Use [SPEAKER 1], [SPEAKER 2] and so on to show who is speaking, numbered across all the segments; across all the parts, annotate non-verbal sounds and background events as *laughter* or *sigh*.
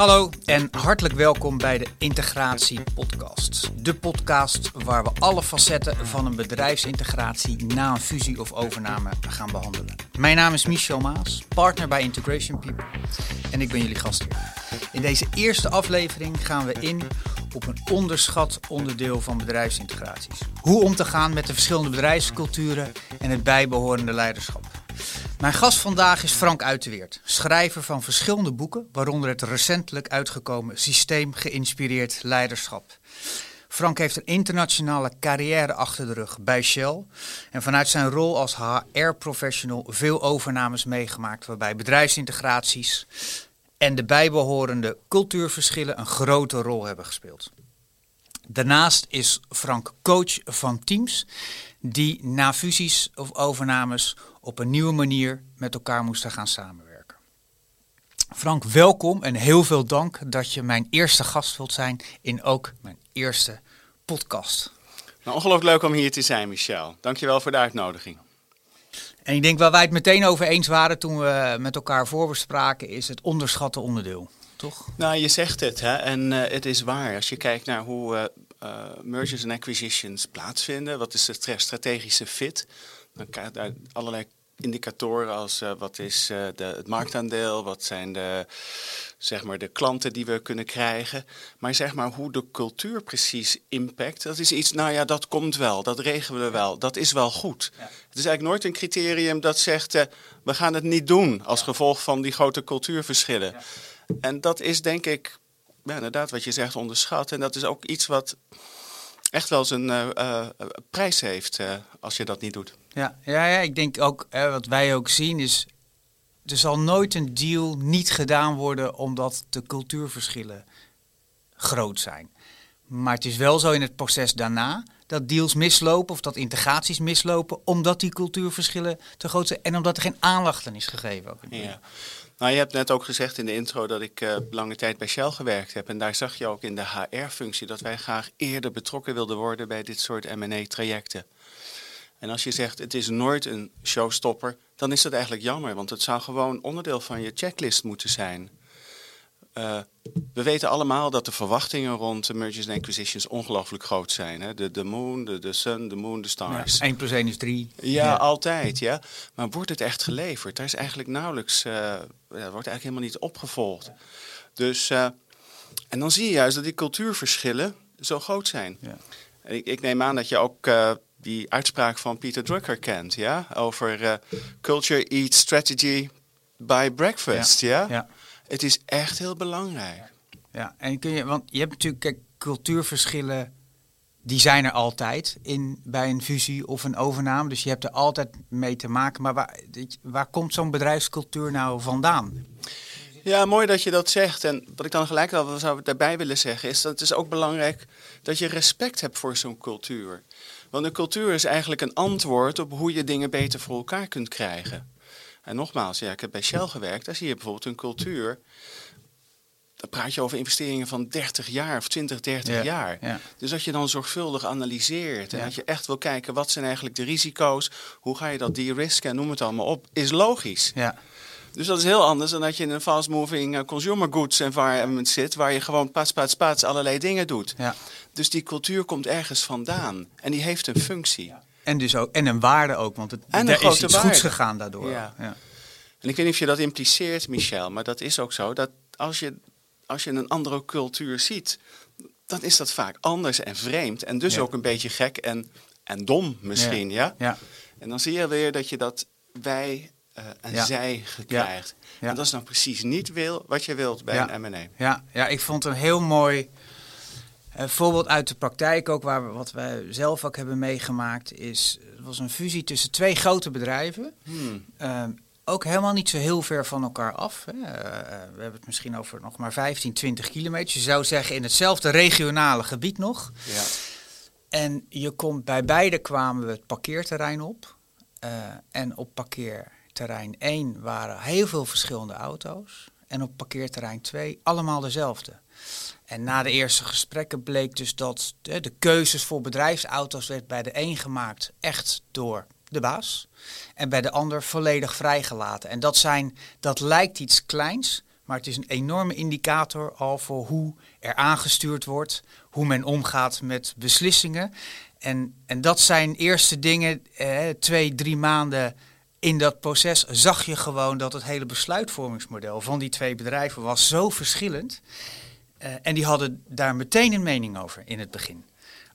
[SPEAKER 1] Hallo en hartelijk welkom bij de Integratie Podcast. De podcast waar we alle facetten van een bedrijfsintegratie na een fusie of overname gaan behandelen. Mijn naam is Michel Maas, partner bij Integration People en ik ben jullie gastheer. In deze eerste aflevering gaan we in op een onderschat onderdeel van bedrijfsintegraties. Hoe om te gaan met de verschillende bedrijfsculturen en het bijbehorende leiderschap. Mijn gast vandaag is Frank Uiterweert, schrijver van verschillende boeken, waaronder het recentelijk uitgekomen Systeem geïnspireerd leiderschap. Frank heeft een internationale carrière achter de rug bij Shell en vanuit zijn rol als HR-professional veel overnames meegemaakt, waarbij bedrijfsintegraties en de bijbehorende cultuurverschillen een grote rol hebben gespeeld. Daarnaast is Frank coach van teams die na fusies of overnames op een nieuwe manier met elkaar moesten gaan samenwerken. Frank, welkom en heel veel dank dat je mijn eerste gast wilt zijn in ook mijn eerste podcast.
[SPEAKER 2] Nou, ongelooflijk leuk om hier te zijn, Michel. Dankjewel voor de uitnodiging.
[SPEAKER 1] En ik denk waar wij het meteen over eens waren toen we met elkaar voorbespraken, is het onderschatte onderdeel. Toch?
[SPEAKER 2] Nou, je zegt het, hè? en uh, het is waar. Als je kijkt naar hoe uh, uh, mergers en acquisitions plaatsvinden, wat is de strategische fit, dan krijg je allerlei indicatoren als uh, wat is uh, de, het marktaandeel, wat zijn de, zeg maar, de klanten die we kunnen krijgen. Maar zeg maar hoe de cultuur precies impact, dat is iets, nou ja, dat komt wel, dat regelen we wel, dat is wel goed. Ja. Het is eigenlijk nooit een criterium dat zegt, uh, we gaan het niet doen als gevolg van die grote cultuurverschillen. Ja. En dat is denk ik, inderdaad wat je zegt, onderschat. En dat is ook iets wat echt wel zijn prijs heeft als je dat niet doet.
[SPEAKER 1] Ja, ja, ja ik denk ook, wat wij ook zien is, er zal nooit een deal niet gedaan worden omdat de cultuurverschillen groot zijn. Maar het is wel zo in het proces daarna dat deals mislopen of dat integraties mislopen omdat die cultuurverschillen te groot zijn en omdat er geen aandacht aan is gegeven. Ook
[SPEAKER 2] ja. Nou, je hebt net ook gezegd in de intro dat ik uh, lange tijd bij Shell gewerkt heb. En daar zag je ook in de HR-functie dat wij graag eerder betrokken wilden worden bij dit soort M&A-trajecten. En als je zegt het is nooit een showstopper, dan is dat eigenlijk jammer. Want het zou gewoon onderdeel van je checklist moeten zijn. Uh, we weten allemaal dat de verwachtingen rond de mergers en acquisitions ongelooflijk groot zijn. Hè? De, de moon, de, de sun, de moon, de stars.
[SPEAKER 1] Ja, 1 plus 1 is 3.
[SPEAKER 2] Ja, ja, altijd. Ja. Maar wordt het echt geleverd? Daar is eigenlijk nauwelijks, uh, wordt eigenlijk helemaal niet opgevolgd. Dus, uh, en dan zie je juist dat die cultuurverschillen zo groot zijn. Ja. En ik, ik neem aan dat je ook die uitspraak van Peter Drucker kent, ja? Over culture eats strategy by breakfast, ja? ja? Het is echt heel belangrijk.
[SPEAKER 1] Ja, en kun je, want je hebt natuurlijk kijk, cultuurverschillen, die zijn er altijd in, bij een fusie of een overname. Dus je hebt er altijd mee te maken. Maar waar, waar komt zo'n bedrijfscultuur nou vandaan?
[SPEAKER 2] Ja, mooi dat je dat zegt. En wat ik dan gelijk al zou daarbij willen zeggen, is dat het is ook belangrijk dat je respect hebt voor zo'n cultuur. Want een cultuur is eigenlijk een antwoord op hoe je dingen beter voor elkaar kunt krijgen. En nogmaals, ja, ik heb bij Shell gewerkt. Daar zie je bijvoorbeeld een cultuur. Dan praat je over investeringen van 30 jaar of 20, 30 ja, jaar. Ja. Dus dat je dan zorgvuldig analyseert. En ja. dat je echt wil kijken wat zijn eigenlijk de risico's. Hoe ga je dat de-risken en noem het allemaal op. Is logisch. Ja. Dus dat is heel anders dan dat je in een fast-moving consumer goods environment zit. Waar je gewoon pats, pats, pats allerlei dingen doet. Ja. Dus die cultuur komt ergens vandaan. En die heeft een functie. Ja.
[SPEAKER 1] En, dus ook, en een waarde ook, want het, en er is iets waarde. goeds gegaan daardoor. Ja. ja.
[SPEAKER 2] En ik weet niet of je dat impliceert, Michel, maar dat is ook zo. Dat als je, als je een andere cultuur ziet, dan is dat vaak anders en vreemd. En dus ja. ook een beetje gek en, en dom misschien, ja. ja? En dan zie je weer dat je dat wij uh, en zij krijgt. En dat is nou precies niet wil, wat je wilt bij een M&A.
[SPEAKER 1] Ja. ja, ik vond een heel mooi een voorbeeld uit de praktijk ook, waar we, wat wij zelf ook hebben meegemaakt, is er was een fusie tussen twee grote bedrijven. Hmm. Uh, ook helemaal niet zo heel ver van elkaar af. Hè. We hebben het misschien over nog maar 15, 20 kilometer. Je zou zeggen in hetzelfde regionale gebied nog. Ja. En je komt bij beide kwamen we het parkeerterrein op. Uh, en op parkeerterrein 1 waren heel veel verschillende auto's. En op parkeerterrein 2 allemaal dezelfde. En na de eerste gesprekken bleek dus dat de, de keuzes voor bedrijfsauto's werd bij de een gemaakt echt door de baas. En bij de ander volledig vrijgelaten. En dat, zijn, dat lijkt iets kleins, Maar het is een enorme indicator al voor hoe er aangestuurd wordt, hoe men omgaat met beslissingen. En, en dat zijn eerste dingen, twee, drie maanden in dat proces zag je gewoon dat het hele besluitvormingsmodel van die twee bedrijven was zo verschillend. Uh, en die hadden daar meteen een mening over in het begin.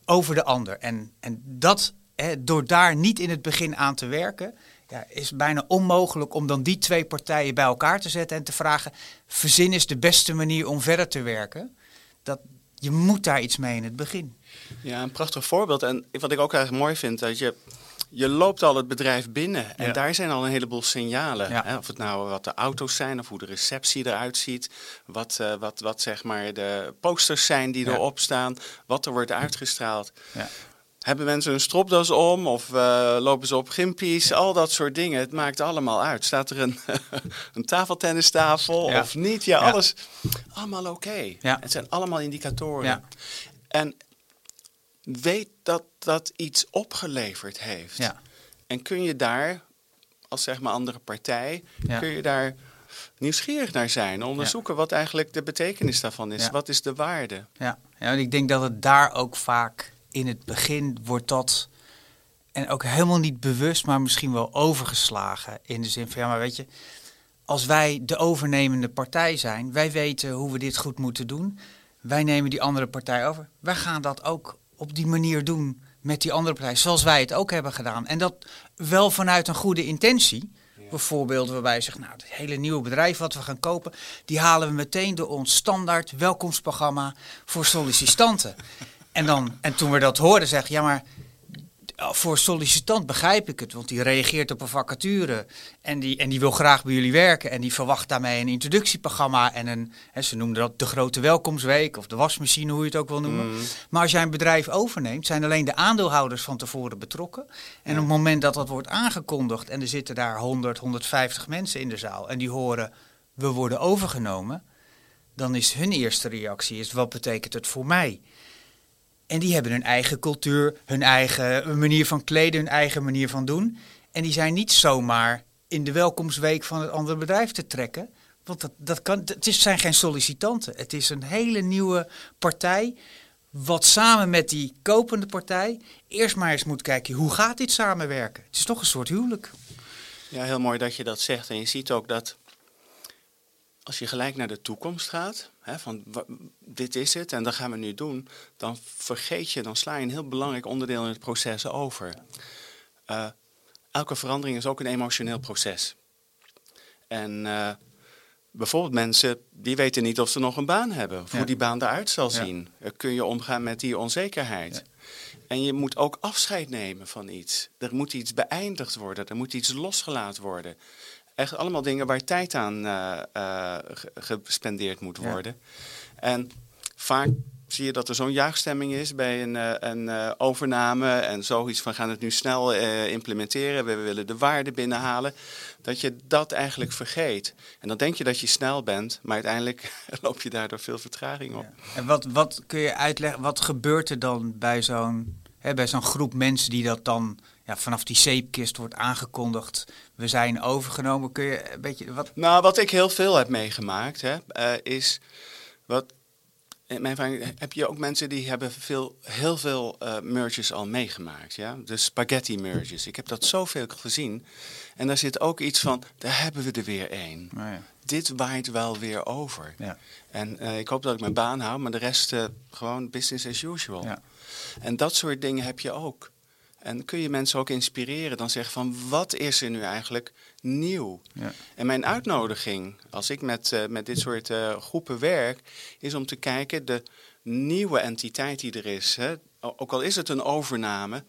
[SPEAKER 1] Over de ander. En, en dat, hè, door daar niet in het begin aan te werken, ja, is bijna onmogelijk om dan die twee partijen bij elkaar te zetten en te vragen: verzin is de beste manier om verder te werken. Dat, je moet daar iets mee in het begin.
[SPEAKER 2] Ja, een prachtig voorbeeld. En wat ik ook eigenlijk mooi vind, dat je je loopt al het bedrijf binnen en daar zijn al een heleboel signalen. Hè? Of het nou wat de auto's zijn of hoe de receptie eruit ziet. Wat, uh, wat, wat zeg maar de posters zijn die erop staan. Wat er wordt uitgestraald. Hebben mensen een stropdas om of uh, lopen ze op gimpies? Al dat soort dingen. Het maakt allemaal uit. Staat er een, *laughs* een tafeltennistafel of niet? Ja, alles. Allemaal oké. Het zijn allemaal indicatoren. En weet dat dat iets opgeleverd heeft. Ja. En kun je daar, als zeg maar andere partij, kun je daar nieuwsgierig naar zijn. Onderzoeken wat eigenlijk de betekenis daarvan is. Wat is de waarde?
[SPEAKER 1] Ja. ja, en ik denk dat het daar ook vaak in het begin wordt dat... En ook helemaal niet bewust, maar misschien wel overgeslagen. In de zin van, ja, maar weet je, als wij de overnemende partij zijn, wij weten hoe we dit goed moeten doen. Wij nemen die andere partij over. Wij gaan dat ook op die manier doen met die andere partij, zoals wij het ook hebben gedaan. En dat wel vanuit een goede intentie. Bijvoorbeeld waarbij je zegt, nou, het hele nieuwe bedrijf wat we gaan kopen, die halen we meteen door ons standaard welkomstprogramma voor sollicitanten. *laughs* en, dan, en toen we dat hoorden, zeg ja, maar voor sollicitant begrijp ik het, want die reageert op een vacature en die, en die wil graag bij jullie werken en die verwacht daarmee een introductieprogramma en een, hè, ze noemden dat de grote welkomstweek of de wasmachine, hoe je het ook wil noemen. Mm. Maar als jij een bedrijf overneemt, zijn alleen de aandeelhouders van tevoren betrokken. En op het moment dat dat wordt aangekondigd en er zitten daar 100, 150 mensen in de zaal en die horen, we worden overgenomen, dan is hun eerste reactie, is wat betekent het voor mij? En die hebben hun eigen cultuur, hun eigen manier van kleden, hun eigen manier van doen. En die zijn niet zomaar in de welkomstweek van het andere bedrijf te trekken. Want dat, dat kan, het is, zijn geen sollicitanten. Het is een hele nieuwe partij. Wat samen met die kopende partij eerst maar eens moet kijken hoe gaat dit samenwerken. Het is toch een soort huwelijk.
[SPEAKER 2] Ja, heel mooi dat je dat zegt. En je ziet ook dat als je gelijk naar de toekomst gaat, hè, van dit is het en dat gaan we nu doen, dan vergeet je, dan sla je een heel belangrijk onderdeel in het proces over. Uh, elke verandering is ook een emotioneel proces. En uh, bijvoorbeeld mensen die weten niet of ze nog een baan hebben, of hoe die baan eruit zal zien. Ja. kun je omgaan met die onzekerheid. En je moet ook afscheid nemen van iets. Er moet iets beëindigd worden, er moet iets losgelaten worden. Echt allemaal dingen waar tijd aan uh, uh, gespendeerd moet worden. En vaak zie je dat er zo'n juichstemming is bij een, uh, een overname en zoiets van gaan het nu snel implementeren, we willen de waarde binnenhalen, dat je dat eigenlijk vergeet. En dan denk je dat je snel bent, maar uiteindelijk *laughs* loop je daardoor veel vertraging op. Ja.
[SPEAKER 1] En wat, wat kun je uitleggen, wat gebeurt er dan bij zo'n bij zo'n groep mensen die dat dan ja, vanaf die zeepkist wordt aangekondigd. We zijn overgenomen. Kun je een beetje wat.
[SPEAKER 2] Nou, wat ik heel veel heb meegemaakt, hè, uh, is wat. In mijn ervaring heb je ook mensen die hebben veel, heel veel uh, merges al meegemaakt. Ja? De spaghetti merges. Ik heb dat zoveel gezien. En daar zit ook iets van, daar hebben we er weer één. Oh ja. Dit waait wel weer over. Ja. En uh, ik hoop dat ik mijn baan hou, maar de rest gewoon business as usual. Ja. En dat soort dingen heb je ook. En kun je mensen ook inspireren, dan zeggen van wat is er nu eigenlijk nieuw? Ja. En mijn uitnodiging, als ik met, uh, met dit soort uh, groepen werk, is om te kijken de nieuwe entiteit die er is. Hè? Ook al is het een overname,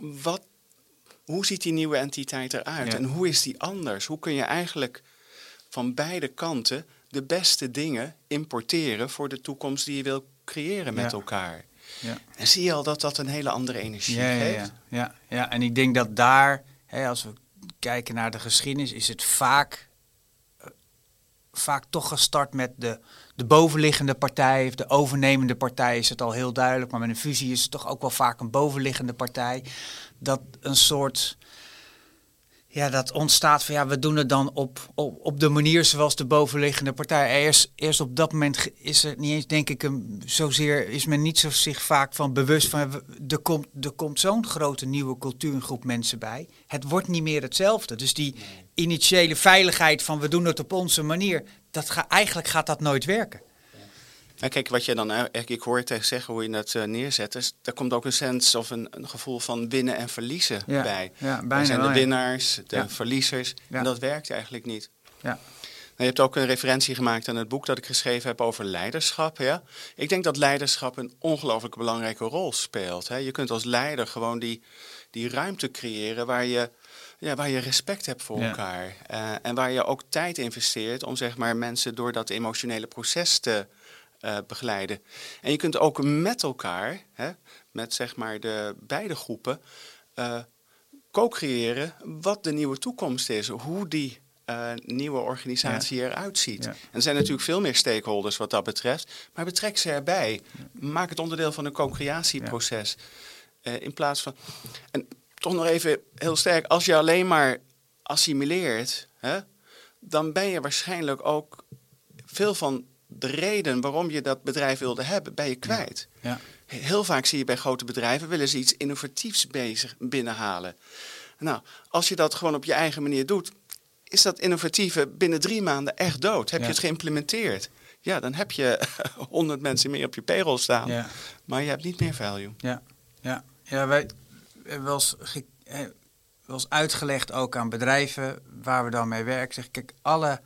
[SPEAKER 2] wat, hoe ziet die nieuwe entiteit eruit? Ja. En hoe is die anders? Hoe kun je eigenlijk van beide kanten de beste dingen importeren voor de toekomst die je wil creëren met ja. elkaar? Ja. En zie je al dat dat een hele andere energie
[SPEAKER 1] ja,
[SPEAKER 2] geeft?
[SPEAKER 1] Ja, ja, ja, en ik denk dat daar, hè, als we kijken naar de geschiedenis, is het vaak, uh, vaak toch gestart met de, de bovenliggende partij of de overnemende partij is het al heel duidelijk. Maar met een fusie is het toch ook wel vaak een bovenliggende partij. Dat een soort ja, dat ontstaat van ja, we doen het dan op, op, op de manier zoals de bovenliggende partij. Eerst, eerst op dat moment is er niet eens, denk ik, een, zozeer is men niet zo zich vaak van bewust van er komt, er komt zo'n grote nieuwe cultuurgroep mensen bij. Het wordt niet meer hetzelfde. Dus die initiële veiligheid van we doen het op onze manier, dat ga, eigenlijk gaat dat nooit werken.
[SPEAKER 2] Nou, kijk, wat je dan eigenlijk, ik hoor tegen zeggen hoe je dat uh, neerzet, dus daar komt ook een sens of een, een gevoel van winnen en verliezen bij. Ja, bijna zijn de winnaars, de verliezers, en dat werkt eigenlijk niet. Ja. Nou, je hebt ook een referentie gemaakt aan het boek dat ik geschreven heb over leiderschap. Ja? Ik denk dat leiderschap een ongelooflijk belangrijke rol speelt. Hè? Je kunt als leider gewoon die, die ruimte creëren waar je, ja, waar je respect hebt voor elkaar. Uh, en waar je ook tijd investeert om zeg maar, mensen door dat emotionele proces te, uh, begeleiden. En je kunt ook met elkaar, hè, met zeg maar de beide groepen, uh, co-creëren wat de nieuwe toekomst is. Hoe die uh, nieuwe organisatie eruit ziet. En er zijn natuurlijk veel meer stakeholders wat dat betreft. Maar betrek ze erbij. Maak het onderdeel van een co-creatieproces. Uh, in plaats van. En toch nog even heel sterk. Als je alleen maar assimileert. Hè, dan ben je waarschijnlijk ook veel van de reden waarom je dat bedrijf wilde hebben, ben je kwijt. Ja. Heel vaak zie je bij grote bedrijven willen ze iets innovatiefs bezig binnenhalen. Nou, als je dat gewoon op je eigen manier doet, is dat innovatieve binnen drie maanden echt dood. Heb je het geïmplementeerd? Ja, dan heb je *laughs* honderd mensen meer op je payroll staan. Ja. Maar je hebt niet meer value.
[SPEAKER 1] Ja, ja. ja wij hebben wel eens, wel eens uitgelegd ook aan bedrijven waar we dan mee werken. Zeg, kijk, alle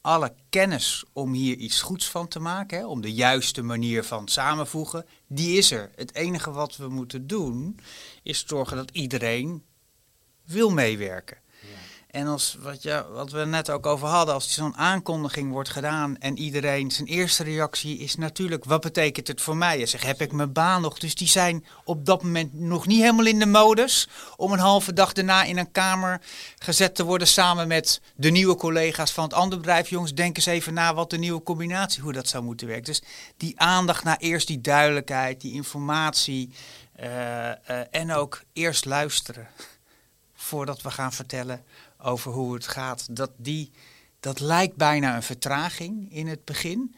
[SPEAKER 1] alle kennis om hier iets goeds van te maken, hè, om de juiste manier van samenvoegen, die is er. Het enige wat we moeten doen is zorgen dat iedereen wil meewerken. En als wat, ja, wat we net ook over hadden, als zo'n aankondiging wordt gedaan en iedereen zijn eerste reactie is natuurlijk, wat betekent het voor mij? Je zegt, heb ik mijn baan nog? Dus die zijn op dat moment nog niet helemaal in de modus om een halve dag daarna in een kamer gezet te worden samen met de nieuwe collega's van het andere bedrijf. Jongens, denk eens even na wat de nieuwe combinatie, hoe dat zou moeten werken. Dus die aandacht naar eerst die duidelijkheid, die informatie uh, uh, en ook eerst luisteren voordat we gaan vertellen over hoe het gaat, dat, die, dat lijkt bijna een vertraging in het begin.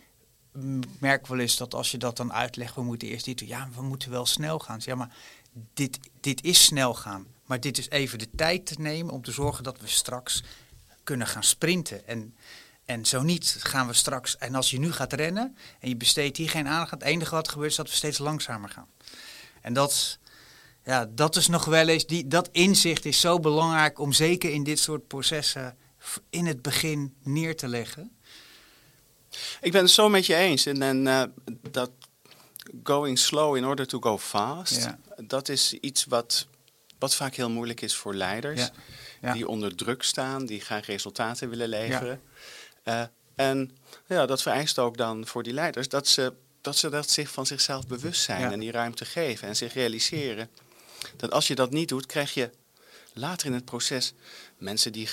[SPEAKER 1] Ik merk wel eens dat als je dat dan uitlegt, we moeten eerst dit doen. Ja, we moeten wel snel gaan. Ja, maar dit, dit is snel gaan. Maar dit is even de tijd te nemen om te zorgen dat we straks kunnen gaan sprinten. En, en zo niet gaan we straks. En als je nu gaat rennen en je besteedt hier geen aandacht, het enige wat gebeurt is dat we steeds langzamer gaan. En dat, ja, dat is nog wel eens, die, dat inzicht is zo belangrijk om zeker in dit soort processen in het begin neer te leggen.
[SPEAKER 2] Ik ben het zo met je eens. En, en uh, dat going slow in order to go fast, dat is iets wat, wat vaak heel moeilijk is voor leiders. Ja. Die onder druk staan, die graag resultaten willen leveren. Uh, en ja, dat vereist ook dan voor die leiders dat ze dat ze dat zich van zichzelf bewust zijn en die ruimte geven en zich realiseren dat als je dat niet doet, krijg je later in het proces mensen die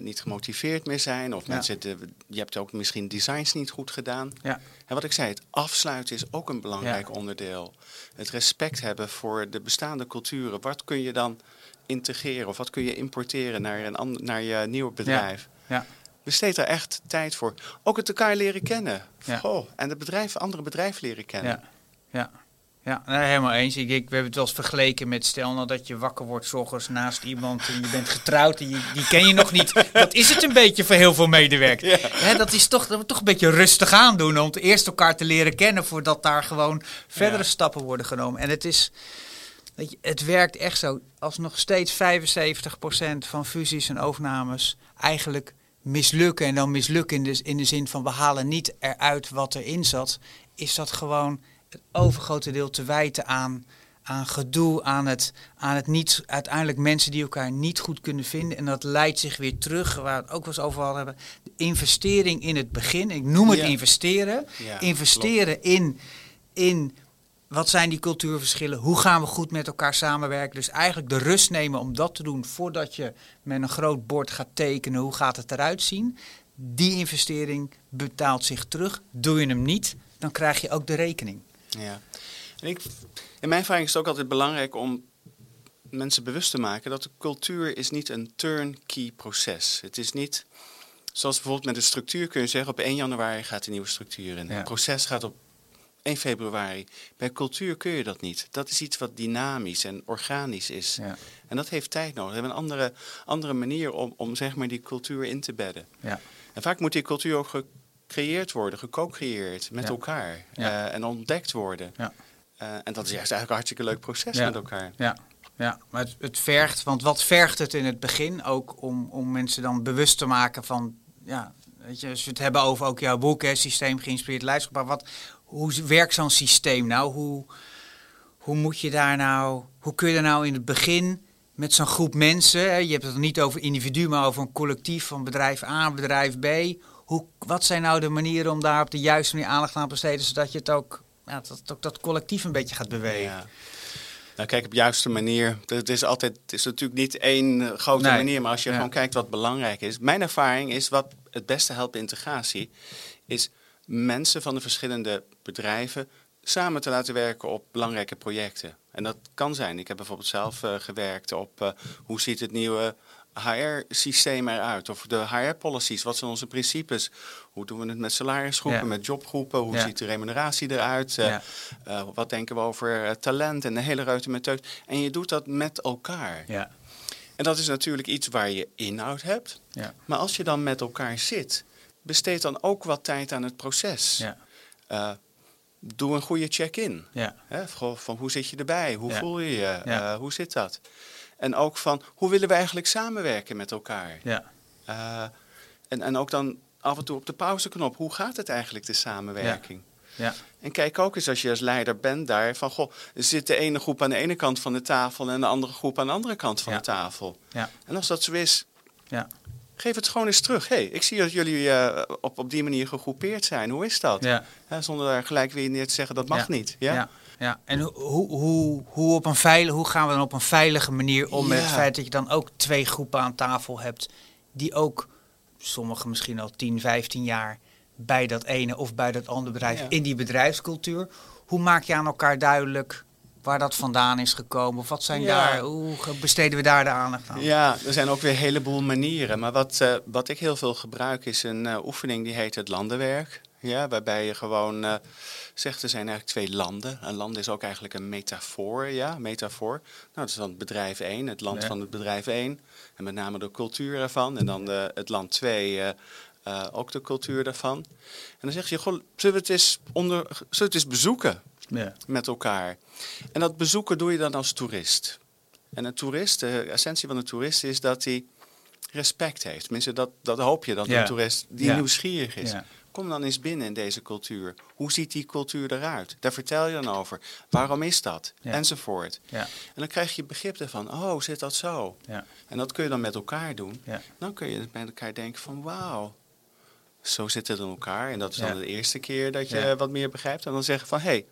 [SPEAKER 2] niet gemotiveerd meer zijn. Of mensen, de, je hebt ook misschien designs niet goed gedaan. Ja. En wat ik zei, het afsluiten is ook een belangrijk onderdeel. Het respect hebben voor de bestaande culturen. Wat kun je dan integreren of wat kun je importeren naar, een naar je nieuwe bedrijf? Ja. Besteed daar echt tijd voor. Ook het elkaar leren kennen. Oh, en de bedrijf, andere bedrijven leren kennen.
[SPEAKER 1] Ja. Ja. Helemaal eens. Ik, ik, we hebben het wel eens vergeleken met stel nou dat je wakker wordt s naast iemand en je bent getrouwd en je, die ken je nog niet. Dat is het een beetje voor heel veel medewerkers. Ja. dat is toch, dat we toch een beetje rustig aan doen om eerst elkaar te leren kennen voordat daar gewoon verdere stappen worden genomen. En het is, weet je, het werkt echt zo. Als nog steeds 75% van fusies en overnames eigenlijk mislukken en dan mislukken in de, in de zin van we halen niet eruit wat erin zat, is dat gewoon het overgrote deel te wijten aan, aan gedoe, aan het, aan het niet, uiteindelijk mensen die elkaar niet goed kunnen vinden. En dat leidt zich weer terug, waar we het ook wel eens over hadden hebben. De investering in het begin, ik noem het investeren. investeren in, in wat zijn die cultuurverschillen? Hoe gaan we goed met elkaar samenwerken? Dus eigenlijk de rust nemen om dat te doen voordat je met een groot bord gaat tekenen. Hoe gaat het eruit zien? Die investering betaalt zich terug. Doe je hem niet, dan krijg je ook de rekening.
[SPEAKER 2] Ja. En ik, in mijn ervaring is het ook altijd belangrijk om mensen bewust te maken dat de cultuur is niet een turnkey proces. Het is niet zoals bijvoorbeeld met de structuur kun je zeggen op 1 januari gaat de nieuwe structuur in.
[SPEAKER 1] Ja.
[SPEAKER 2] Het proces gaat op 1 februari. Bij cultuur kun je dat niet. Dat is iets wat dynamisch en organisch is.
[SPEAKER 1] Ja,
[SPEAKER 2] En dat heeft tijd nodig. We hebben een andere, andere manier om, om zeg maar die cultuur in te bedden.
[SPEAKER 1] ja,
[SPEAKER 2] En vaak moet die cultuur ook gecreëerd worden, geco-creëerd met
[SPEAKER 1] Ja.
[SPEAKER 2] elkaar. Eh, en ontdekt worden.
[SPEAKER 1] ja.
[SPEAKER 2] Eh, en dat is juist eigenlijk een hartstikke leuk proces met elkaar.
[SPEAKER 1] Ja, ja. maar het, het vergt, want wat vergt het in het begin ook om, om mensen dan bewust te maken van, ja, weet je, als we het hebben over ook jouw boek, hè, systeem geïnspireerd leiderschap, maar wat, hoe werkt zo'n systeem nou? Hoe, hoe moet je daar nou, hoe kun je daar nou in het begin met zo'n groep mensen, hè, je hebt het niet over individu, maar over een collectief van bedrijf A, bedrijf B. Hoe, wat zijn nou de manieren om daar op de juiste manier aandacht aan te besteden, zodat je het ook, ja, dat, ook dat collectief een beetje gaat bewegen?
[SPEAKER 2] Ja. Nou, kijk, op de juiste manier. Het is altijd, het is natuurlijk niet één eh, grote
[SPEAKER 1] Nee.
[SPEAKER 2] manier, maar als je
[SPEAKER 1] Ja.
[SPEAKER 2] gewoon kijkt wat belangrijk is. Mijn ervaring is wat het beste helpt bij integratie, is mensen van de verschillende bedrijven samen te laten werken op belangrijke projecten. En dat kan zijn. Ik heb bijvoorbeeld zelf eh, gewerkt op eh, hoe ziet het nieuwe HR-systeem eruit? Of de HR-policies, wat zijn onze principes? Hoe doen we het met salarisgroepen,
[SPEAKER 1] Ja.
[SPEAKER 2] met jobgroepen? Hoe
[SPEAKER 1] Ja.
[SPEAKER 2] ziet de remuneratie eruit? Eh,
[SPEAKER 1] Ja.
[SPEAKER 2] eh, wat denken we over eh, talent en de hele ruimte met teut? En je doet dat met elkaar.
[SPEAKER 1] Ja,
[SPEAKER 2] En dat is natuurlijk iets waar je inhoud hebt.
[SPEAKER 1] ja,
[SPEAKER 2] Maar als je dan met elkaar zit, besteed dan ook wat tijd aan het proces.
[SPEAKER 1] ja,
[SPEAKER 2] doe een goede check-in.
[SPEAKER 1] ja,
[SPEAKER 2] Hè? Goh, Van hoe zit je erbij? Hoe voel je je? Hoe zit dat? En ook van hoe willen we eigenlijk samenwerken met elkaar?
[SPEAKER 1] ja,
[SPEAKER 2] Eh, en, en ook dan af en toe op de pauzeknop. Hoe gaat het eigenlijk, de samenwerking?
[SPEAKER 1] ja,
[SPEAKER 2] En kijk ook eens als je als leider bent daar van goh, zit de ene groep aan de ene kant van de tafel en de andere groep aan de andere kant van
[SPEAKER 1] Ja.
[SPEAKER 2] de tafel.
[SPEAKER 1] ja,
[SPEAKER 2] En als dat zo is,
[SPEAKER 1] ja,
[SPEAKER 2] geef het gewoon eens terug. hey, ik zie dat jullie eh, op, op die manier gegroepeerd zijn. Hoe is dat?
[SPEAKER 1] ja,
[SPEAKER 2] Hè, zonder daar gelijk weer neer te zeggen dat mag
[SPEAKER 1] Ja.
[SPEAKER 2] niet. Ja?
[SPEAKER 1] Ja. En hoe, hoe, hoe, op een veilig, hoe gaan we dan op een veilige manier om met het feit dat je dan ook twee groepen aan tafel hebt, die ook, sommigen misschien al 10, 15 jaar, bij dat ene of bij dat andere bedrijf
[SPEAKER 2] Ja.
[SPEAKER 1] in die bedrijfscultuur. Hoe maak je aan elkaar duidelijk waar dat vandaan is gekomen? Of wat zijn
[SPEAKER 2] Ja.
[SPEAKER 1] daar, hoe besteden we daar de aandacht aan?
[SPEAKER 2] Ja, er zijn ook weer een heleboel manieren. Maar wat, eh, wat ik heel veel gebruik is een eh, oefening die heet het landenwerk. Ja, waarbij je gewoon eh, zegt er zijn eigenlijk twee landen. Een land is ook eigenlijk een metafoor. Ja, metafoor. Nou, dat is dan bedrijf 1, het land van het bedrijf 1. En met name de cultuur ervan. En dan de, het land 2, eh, eh, ook de cultuur daarvan. En dan zeg je, goh, zullen we het eens, onder, zullen we het eens bezoeken?
[SPEAKER 1] Ja.
[SPEAKER 2] met elkaar. En dat bezoeken doe je dan als toerist. En een toerist, de essentie van een toerist is dat hij respect heeft. Tenminste, dat, dat hoop je, dat
[SPEAKER 1] Ja.
[SPEAKER 2] een toerist die
[SPEAKER 1] Ja.
[SPEAKER 2] nieuwsgierig is. Kom dan eens binnen in deze cultuur. Hoe ziet die cultuur eruit? Daar vertel je dan over. Waarom is dat?
[SPEAKER 1] Ja.
[SPEAKER 2] Enzovoort.
[SPEAKER 1] Ja.
[SPEAKER 2] En dan krijg je begrip ervan. Oh, zit dat zo?
[SPEAKER 1] Ja.
[SPEAKER 2] En dat kun je dan met elkaar doen. Dan kun je met elkaar denken van wauw, zo zit het in elkaar. En dat is dan de eerste keer dat je wat meer begrijpt. En dan zeggen van hé, hey,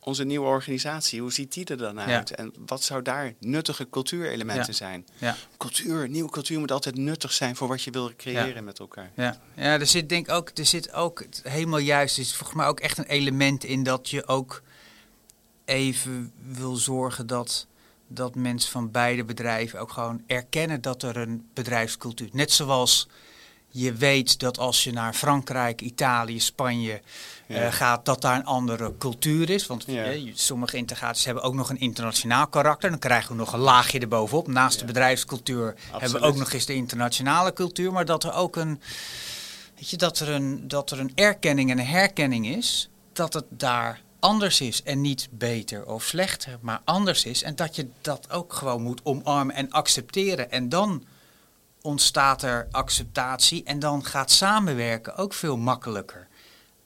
[SPEAKER 2] onze nieuwe organisatie, hoe ziet die er dan uit? En wat zou daar nuttige cultuurelementen
[SPEAKER 1] Ja.
[SPEAKER 2] zijn?
[SPEAKER 1] Ja.
[SPEAKER 2] Cultuur, nieuwe cultuur moet altijd nuttig zijn voor wat je wil creëren met elkaar.
[SPEAKER 1] Ja, ja er zit denk ik ook, er zit ook helemaal juist, is volgens mij ook echt een element in dat je ook even wil zorgen dat, dat mensen van beide bedrijven ook gewoon erkennen dat er een bedrijfscultuur. Net zoals je weet dat als je naar Frankrijk, Italië, Spanje
[SPEAKER 2] Ja.
[SPEAKER 1] eh, gaat, dat daar een andere cultuur is. Want
[SPEAKER 2] Ja.
[SPEAKER 1] eh, sommige integraties hebben ook nog een internationaal karakter. Dan krijgen we nog een laagje erbovenop. Naast de bedrijfscultuur hebben we ook nog eens de internationale cultuur. Maar dat er ook een, weet je, dat er een, dat er een erkenning en een herkenning is. Dat het daar anders is en niet beter of slechter, maar anders is. En dat je dat ook gewoon moet omarmen en accepteren. En dan ontstaat er acceptatie en dan gaat samenwerken ook veel makkelijker.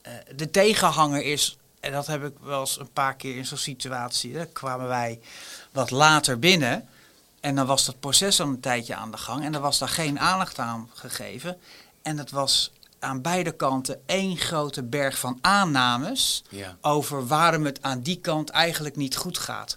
[SPEAKER 1] Eh, de tegenhanger is, en dat heb ik wel eens een paar keer in zo'n situatie, hè, kwamen wij wat later binnen. En dan was dat proces al een tijdje aan de gang en er was daar geen aandacht aan gegeven. En het was aan beide kanten één grote berg van aannames
[SPEAKER 2] Ja.
[SPEAKER 1] over waarom het aan die kant eigenlijk niet goed gaat.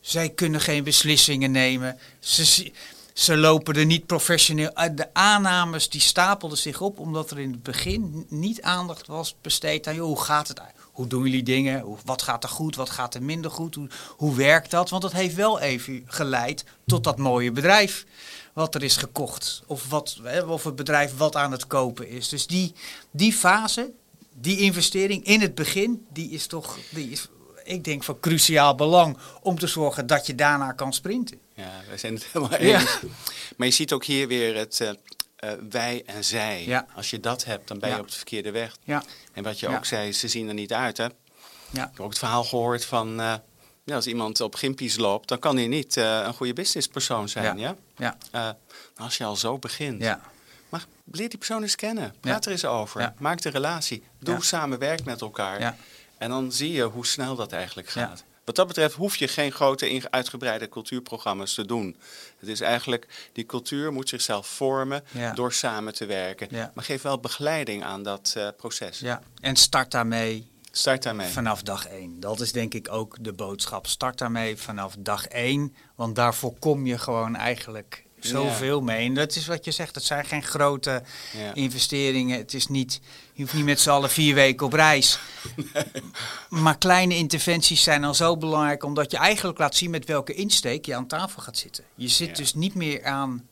[SPEAKER 1] Zij kunnen geen beslissingen nemen. Ze, ze lopen er niet professioneel uit. De aannames die stapelden zich op omdat er in het begin niet aandacht was besteed aan hoe gaat het Hoe doen jullie dingen? Wat gaat er goed? Wat gaat er minder goed? Hoe, hoe werkt dat? Want dat heeft wel even geleid tot dat mooie bedrijf wat er is gekocht. Of, wat, of het bedrijf wat aan het kopen is. Dus die, die fase, die investering in het begin, die is toch, die is, ik denk, van cruciaal belang om te zorgen dat je daarna kan sprinten.
[SPEAKER 2] Ja, wij zijn het *laughs* helemaal eens. Maar je ziet ook hier weer het uh, wij en zij. Ja. Als je dat hebt, dan ben je op de verkeerde weg. Ja. En wat je ook zei, ze zien er niet uit, hè? Ja. Ik heb ook het verhaal gehoord van... Uh, ja, als iemand op gimpies loopt, dan kan hij niet een goede businesspersoon zijn. Ja. ja? ja. als je al zo begint. Ja. Maar leer die persoon eens kennen. Praat er eens over. Maak de relatie. Doe samen werk met elkaar. En dan zie je hoe snel dat eigenlijk gaat. Wat dat betreft hoef je geen grote uitgebreide cultuurprogramma's te doen. Het is eigenlijk, die cultuur moet zichzelf vormen door samen te werken. Maar geef wel begeleiding aan dat uh, proces.
[SPEAKER 1] Ja. En start daarmee
[SPEAKER 2] Start daarmee.
[SPEAKER 1] Vanaf dag één. Dat is denk ik ook de boodschap. Start daarmee vanaf dag één. Want daar voorkom je gewoon eigenlijk zoveel mee. En dat is wat je zegt. Het zijn geen grote investeringen. Het is niet, je hoeft niet met z'n allen vier weken op reis. Maar kleine interventies zijn al zo belangrijk. Omdat je eigenlijk laat zien met welke insteek je aan tafel gaat zitten. Je zit dus niet meer aan,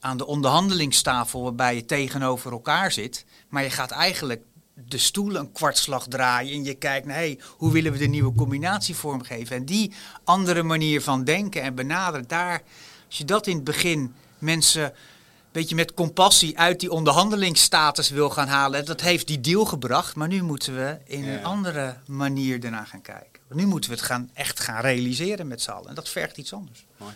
[SPEAKER 1] aan de onderhandelingstafel waarbij je tegenover elkaar zit. Maar je gaat eigenlijk de stoel een kwartslag draaien en je kijkt naar hey, hoe willen we de nieuwe combinatie vormgeven. En die andere manier van denken en benaderen, daar, als je dat in het begin mensen een beetje met compassie uit die onderhandelingsstatus wil gaan halen, dat heeft die deal gebracht. Maar nu moeten we in een andere manier ernaar gaan kijken. Nu moeten we het gaan, echt gaan realiseren met z'n allen. En dat vergt iets anders. Mooi.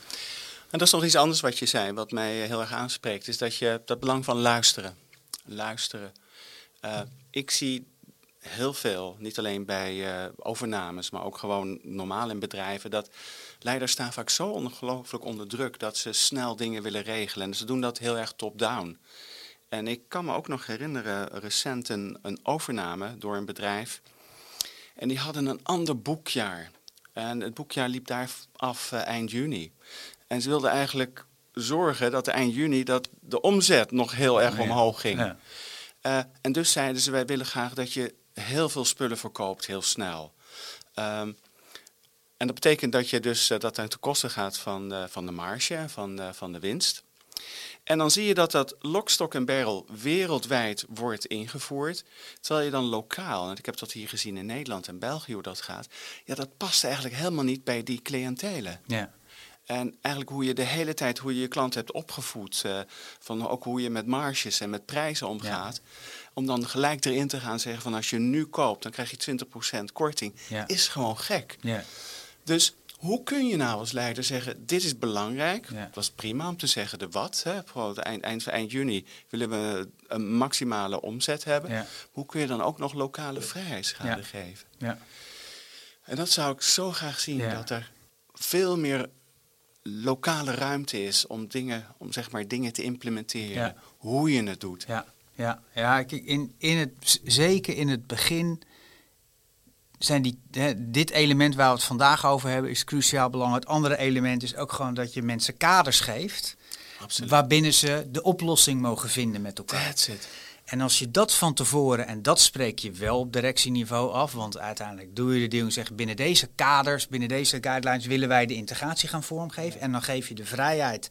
[SPEAKER 2] En dat is nog iets anders wat je zei, wat mij heel erg aanspreekt, is dat je dat belang van luisteren. Luisteren. Uh, ik zie heel veel, niet alleen bij uh, overnames, maar ook gewoon normaal in bedrijven, dat leiders staan vaak zo ongelooflijk onder druk dat ze snel dingen willen regelen. En ze doen dat heel erg top-down. En ik kan me ook nog herinneren, recent een, een overname door een bedrijf. En die hadden een ander boekjaar. En het boekjaar liep daar af uh, eind juni. En ze wilden eigenlijk zorgen dat eind juni dat de omzet nog heel erg omhoog ging. Ja. Uh, en dus zeiden ze, wij willen graag dat je heel veel spullen verkoopt, heel snel. Um, en dat betekent dat je dus uh, dat ten koste gaat van, uh, van de marge, van, van de winst. En dan zie je dat dat lockstock en barrel wereldwijd wordt ingevoerd, terwijl je dan lokaal, en ik heb dat hier gezien in Nederland en België hoe dat gaat, ja, dat past eigenlijk helemaal niet bij die cliëntelen. Ja. En eigenlijk hoe je de hele tijd, hoe je je klant hebt opgevoed. Uh, van ook hoe je met marges en met prijzen omgaat. Om dan gelijk erin te gaan zeggen van als je nu koopt, dan krijg je 20% korting. Is gewoon gek. Ja. Dus hoe kun je nou als leider zeggen, dit is belangrijk. Het was prima om te zeggen de wat. Hè. Bijvoorbeeld eind, eind, eind juni willen we een maximale omzet hebben. Hoe kun je dan ook nog lokale vrijheidsgraden geven? En dat zou ik zo graag zien, dat er veel meer lokale ruimte is om dingen, om zeg maar dingen te implementeren. Hoe je het doet.
[SPEAKER 1] Ja, ja, ja in, in het, zeker in het begin zijn die, hè, dit element waar we het vandaag over hebben, is cruciaal belangrijk. Het andere element is ook gewoon dat je mensen kaders geeft. Absoluut. Waarbinnen ze de oplossing mogen vinden met elkaar. That's it. En als je dat van tevoren, en dat spreek je wel op directieniveau af, want uiteindelijk doe je de deal en zeg binnen deze kaders, binnen deze guidelines willen wij de integratie gaan vormgeven. En dan geef je de vrijheid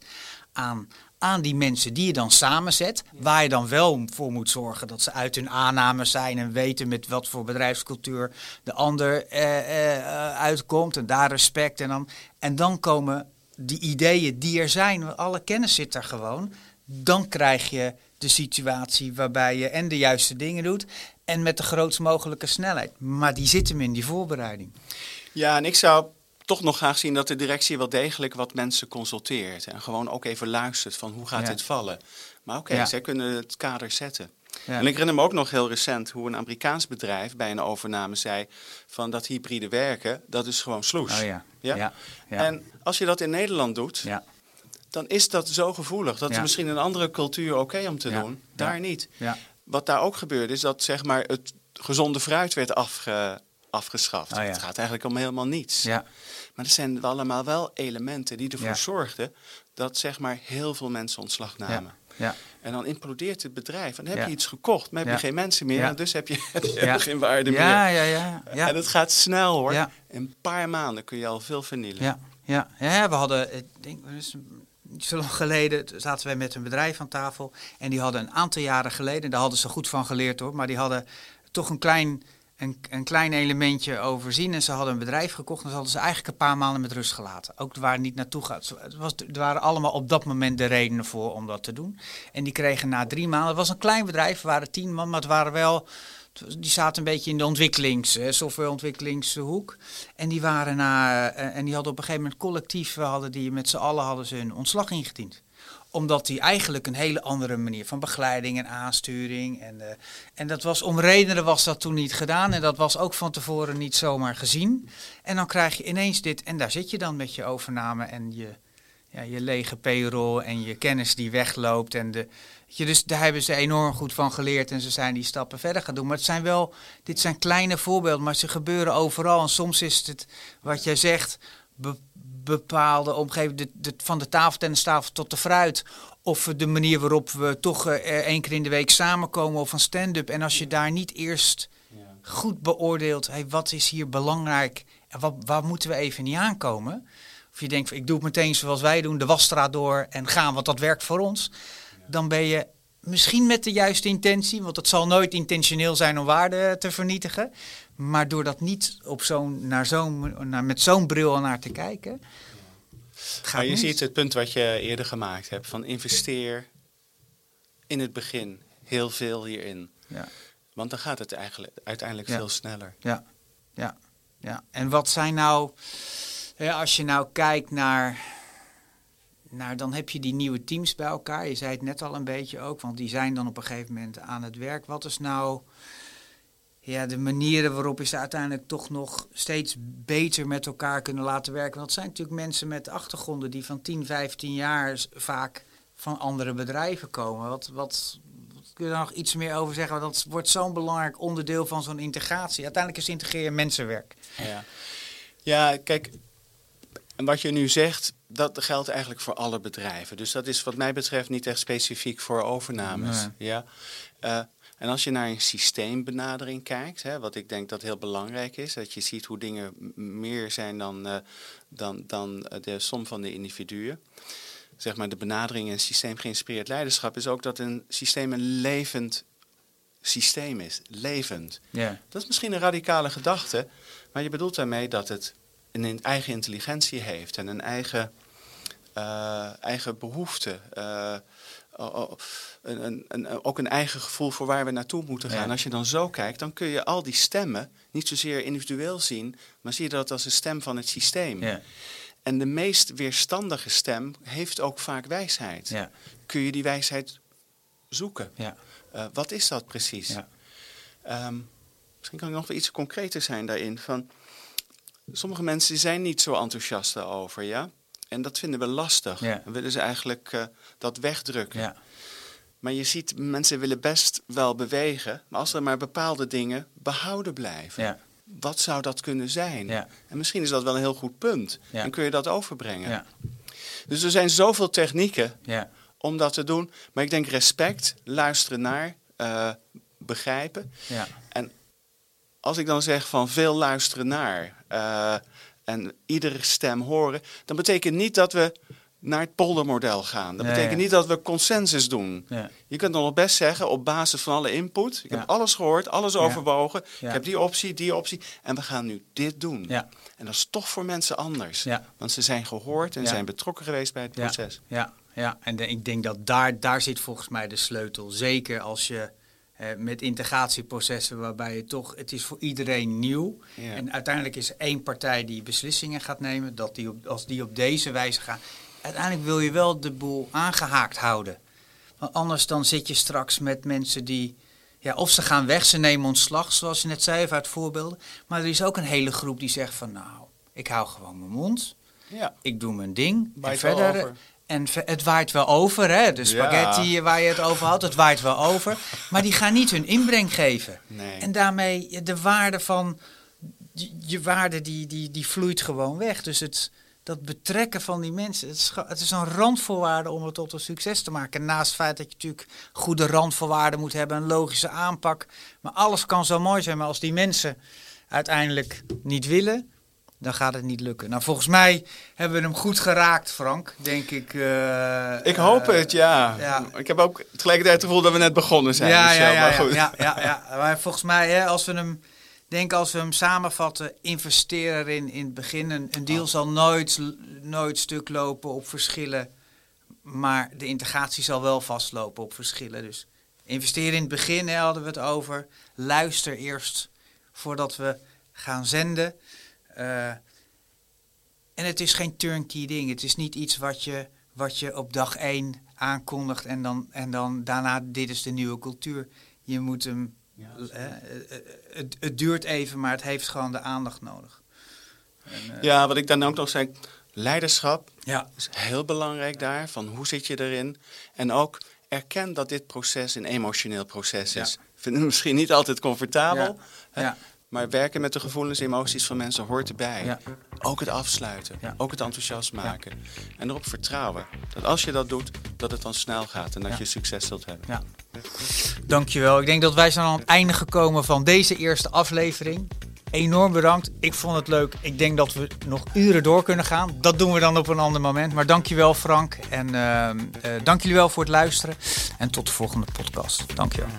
[SPEAKER 1] aan, aan die mensen die je dan samenzet, waar je dan wel voor moet zorgen dat ze uit hun aannames zijn en weten met wat voor bedrijfscultuur de ander eh, eh, uitkomt en daar respect en dan, en dan komen die ideeën die er zijn, alle kennis zit er gewoon, dan krijg je de situatie waarbij je en de juiste dingen doet en met de grootst mogelijke snelheid. Maar die zit hem in die voorbereiding.
[SPEAKER 2] Ja, en ik zou toch nog graag zien dat de directie wel degelijk wat mensen consulteert. En gewoon ook even luistert van hoe gaat dit vallen. Maar oké, zij kunnen het kader zetten. Ja. En ik herinner me ook nog heel recent hoe een Amerikaans bedrijf bij een overname zei van dat hybride werken, dat is gewoon sloes. Oh ja. Ja? ja. En als je dat in Nederland doet, dan is dat zo gevoelig. Dat is misschien een andere cultuur oké om te doen, daar niet. Wat daar ook gebeurde is dat zeg maar, het gezonde fruit werd afge, afgeschaft. Oh, het gaat eigenlijk om helemaal niets. Maar er zijn allemaal wel elementen die ervoor zorgden dat zeg maar heel veel mensen ontslag namen.
[SPEAKER 1] Ja.
[SPEAKER 2] En dan implodeert het bedrijf. En dan heb
[SPEAKER 1] Ja.
[SPEAKER 2] je iets gekocht, maar heb
[SPEAKER 1] Ja.
[SPEAKER 2] je geen mensen meer.
[SPEAKER 1] Ja.
[SPEAKER 2] En dus heb je, *laughs* heb je
[SPEAKER 1] Ja.
[SPEAKER 2] geen waarde
[SPEAKER 1] Ja,
[SPEAKER 2] meer.
[SPEAKER 1] ja, ja. ja.
[SPEAKER 2] En het gaat snel hoor.
[SPEAKER 1] Ja.
[SPEAKER 2] In een paar maanden kun je al veel vernielen.
[SPEAKER 1] Ja, ja. ja we hadden, ik denk, dus niet zo lang geleden zaten wij met een bedrijf aan tafel. En die hadden een aantal jaren geleden, daar hadden ze goed van geleerd hoor, maar die hadden toch een klein, een, een klein elementje overzien. En ze hadden een bedrijf gekocht en ze hadden ze eigenlijk een paar maanden met rust gelaten. Ook waar het niet naartoe gaat. Het was, er waren allemaal op dat moment de redenen voor om dat te doen. En die kregen na drie maanden, het was een klein bedrijf, we waren tien man, maar het waren wel die zaten een beetje in de ontwikkelings, eh, softwareontwikkelingshoek. En die waren na, eh, en die hadden op een gegeven moment collectief, hadden die met z'n allen hadden ze hun ontslag ingediend omdat die eigenlijk een hele andere manier van begeleiding en aansturing. En, eh, en dat was om redenen was dat toen niet gedaan. En dat was ook van tevoren niet zomaar gezien. En dan krijg je ineens dit. En daar zit je dan met je overname en je, ja, je lege payroll en je kennis die wegloopt. En de, je, dus daar hebben ze enorm goed van geleerd en ze zijn die stappen verder gaan doen. Maar het zijn wel, dit zijn kleine voorbeelden, maar ze gebeuren overal. En soms is het wat jij zegt, be- bepaalde omgeving, de, de, van de tafeltennistafel tot de fruit. Of de manier waarop we toch eh, één keer in de week samenkomen of een stand-up. En als je daar niet eerst goed beoordeelt, hey, wat is hier belangrijk en wat, waar moeten we even niet aankomen? Of je denkt, ik doe het meteen zoals wij doen, de wasstraat door en gaan, want dat werkt voor ons. Dan ben je misschien met de juiste intentie, want het zal nooit intentioneel zijn om waarde te vernietigen. Maar door dat niet op zo'n, naar zo'n, naar, met zo'n bril naar te kijken. Gaat
[SPEAKER 2] Maar je
[SPEAKER 1] niet.
[SPEAKER 2] ziet het punt wat je eerder gemaakt hebt: van investeer in het begin heel veel hierin.
[SPEAKER 1] Ja.
[SPEAKER 2] Want dan gaat het eigenlijk uiteindelijk
[SPEAKER 1] Ja.
[SPEAKER 2] veel sneller.
[SPEAKER 1] Ja, ja, ja. En wat zijn nou, als je nou kijkt naar, naar, dan heb je die nieuwe teams bij elkaar. Je zei het net al een beetje ook, want die zijn dan op een gegeven moment aan het werk. Wat is nou, ja, de manieren waarop je ze uiteindelijk toch nog steeds beter met elkaar kunnen laten werken? Want het zijn natuurlijk mensen met achtergronden die van 10, 15 jaar vaak van andere bedrijven komen. Wat, wat, wat kun je daar nog iets meer over zeggen? Want dat wordt zo'n belangrijk onderdeel van zo'n integratie. Uiteindelijk is integreren mensenwerk.
[SPEAKER 2] Ja. ja, kijk, en wat je nu zegt, dat geldt eigenlijk voor alle bedrijven. Dus dat is wat mij betreft niet echt specifiek voor overnames.
[SPEAKER 1] Nee.
[SPEAKER 2] Ja? Eh, en als je naar een systeembenadering kijkt, hè, wat ik denk dat heel belangrijk is, dat je ziet hoe dingen meer zijn dan, eh, dan, dan eh, de som van de individuen. Zeg maar de benadering in systeemgeïnspireerd leiderschap is ook dat een systeem een levend systeem is. Levend.
[SPEAKER 1] Ja,
[SPEAKER 2] Dat is misschien een radicale gedachte, maar je bedoelt daarmee dat het een eigen intelligentie heeft en een eigen, eh, eigen behoefte. Een, een, een- ook een eigen gevoel voor waar we naartoe moeten gaan.
[SPEAKER 1] Ja.
[SPEAKER 2] Als je dan zo kijkt, dan kun je al die stemmen niet zozeer individueel zien, maar zie je dat als een stem van het systeem.
[SPEAKER 1] ja,
[SPEAKER 2] En de meest weerstandige stem heeft ook vaak wijsheid.
[SPEAKER 1] ja,
[SPEAKER 2] Kun je die wijsheid zoeken?
[SPEAKER 1] ja.
[SPEAKER 2] Eh, wat is dat precies?
[SPEAKER 1] Ja.
[SPEAKER 2] Ehm, misschien kan ik nog wel iets concreter zijn daarin. Van, sommige mensen zijn niet zo enthousiast daarover, ja? En dat vinden we lastig.
[SPEAKER 1] Ja.
[SPEAKER 2] Dan willen ze eigenlijk eh, dat wegdrukken.
[SPEAKER 1] ja.
[SPEAKER 2] Maar je ziet, mensen willen best wel bewegen, maar als er maar bepaalde dingen behouden blijven.
[SPEAKER 1] ja.
[SPEAKER 2] Wat zou dat kunnen zijn? En misschien is dat wel een heel goed punt. En kun je dat overbrengen.
[SPEAKER 1] Ja.
[SPEAKER 2] Dus er zijn zoveel technieken
[SPEAKER 1] Ja,
[SPEAKER 2] om dat te doen. Maar ik denk respect, luisteren naar, eh, begrijpen.
[SPEAKER 1] ja,
[SPEAKER 2] Als ik dan zeg van veel luisteren naar eh, en iedere stem horen, dan betekent niet dat we naar het poldermodel gaan. Dat
[SPEAKER 1] Nee,
[SPEAKER 2] betekent
[SPEAKER 1] ja.
[SPEAKER 2] niet dat we consensus doen.
[SPEAKER 1] ja,
[SPEAKER 2] Je kunt dan nog best zeggen op basis van alle input, ik
[SPEAKER 1] Ja.
[SPEAKER 2] heb alles gehoord, alles overwogen, ik heb die optie, die optie en we gaan nu dit doen.
[SPEAKER 1] ja,
[SPEAKER 2] En dat is toch voor mensen anders.
[SPEAKER 1] ja.
[SPEAKER 2] Want ze zijn gehoord en zijn betrokken geweest bij het proces.
[SPEAKER 1] Ja, ja. en de- ik denk dat daar, daar zit volgens mij de sleutel. Zeker als je eh, met integratieprocessen waarbij je toch, het is voor iedereen nieuw.
[SPEAKER 2] Ja.
[SPEAKER 1] En uiteindelijk is er één partij die beslissingen gaat nemen, dat die op, als die op deze wijze gaan. Uiteindelijk wil je wel de boel aangehaakt houden. Want anders dan zit je straks met mensen die, ja, of ze gaan weg, ze nemen ontslag, zoals je net zei, even uit voorbeelden. Maar er is ook een hele groep die zegt van, nou, ik hou gewoon mijn mond.
[SPEAKER 2] Ja,
[SPEAKER 1] Ik doe mijn ding. En verder. En het waait wel over, hè? De spaghetti waar je het over had, het waait wel over. Maar die gaan niet hun inbreng geven.
[SPEAKER 2] nee.
[SPEAKER 1] En daarmee de waarde van je- waarde die, die, die vloeit gewoon weg. Dus het, dat betrekken van die mensen. Het is, het is een randvoorwaarde om het tot een succes te maken. Naast het feit dat je natuurlijk goede randvoorwaarden moet hebben, een logische aanpak. Maar alles kan zo mooi zijn, maar als die mensen uiteindelijk niet willen, dan gaat het niet lukken. Nou, volgens mij hebben we hem goed geraakt, Frank, denk ik. eh,
[SPEAKER 2] Ik hoop
[SPEAKER 1] eh,
[SPEAKER 2] het, ja.
[SPEAKER 1] ja.
[SPEAKER 2] Ik heb ook tegelijkertijd het gevoel dat we net begonnen zijn.
[SPEAKER 1] Ja,
[SPEAKER 2] Michel,
[SPEAKER 1] ja, ja,
[SPEAKER 2] maar goed.
[SPEAKER 1] ja, ja, ja. *laughs* Maar volgens mij, hè, als we hem, denk als we hem samenvatten, investeer erin in het begin. Een, een deal zal nooit, nooit stuk lopen op verschillen, maar de integratie zal wel vastlopen op verschillen. Dus investeer in het begin, hè, hadden we het over. Luister eerst voordat we gaan zenden. Eh, en het is geen turnkey ding. Het is niet iets wat je, wat je op dag één aankondigt en dan, en dan daarna dit is de nieuwe cultuur. Je moet hem. hè, eh, eh, het, het duurt even, maar het heeft gewoon de aandacht nodig. En, eh,
[SPEAKER 2] Ja, wat ik dan ook nog zei, leiderschap
[SPEAKER 1] ja.
[SPEAKER 2] is heel belangrijk daar. Van hoe zit je erin? En ook erken dat dit proces een emotioneel proces is. Vind het misschien niet altijd comfortabel.
[SPEAKER 1] Ja.
[SPEAKER 2] Maar werken met de gevoelens en emoties van mensen hoort erbij.
[SPEAKER 1] Ja.
[SPEAKER 2] Ook het afsluiten.
[SPEAKER 1] Ja.
[SPEAKER 2] Ook het enthousiast maken. En erop vertrouwen. Dat als je dat doet, dat het dan snel gaat. En dat je succes zult hebben.
[SPEAKER 1] Ja. Dankjewel. Ik denk dat wij zijn aan het einde gekomen van deze eerste aflevering. Enorm bedankt. Ik vond het leuk. Ik denk dat we nog uren door kunnen gaan. Dat doen we dan op een ander moment. Maar dankjewel Frank. En ehm, eh dank jullie wel voor het luisteren. En tot de volgende podcast. Dankjewel.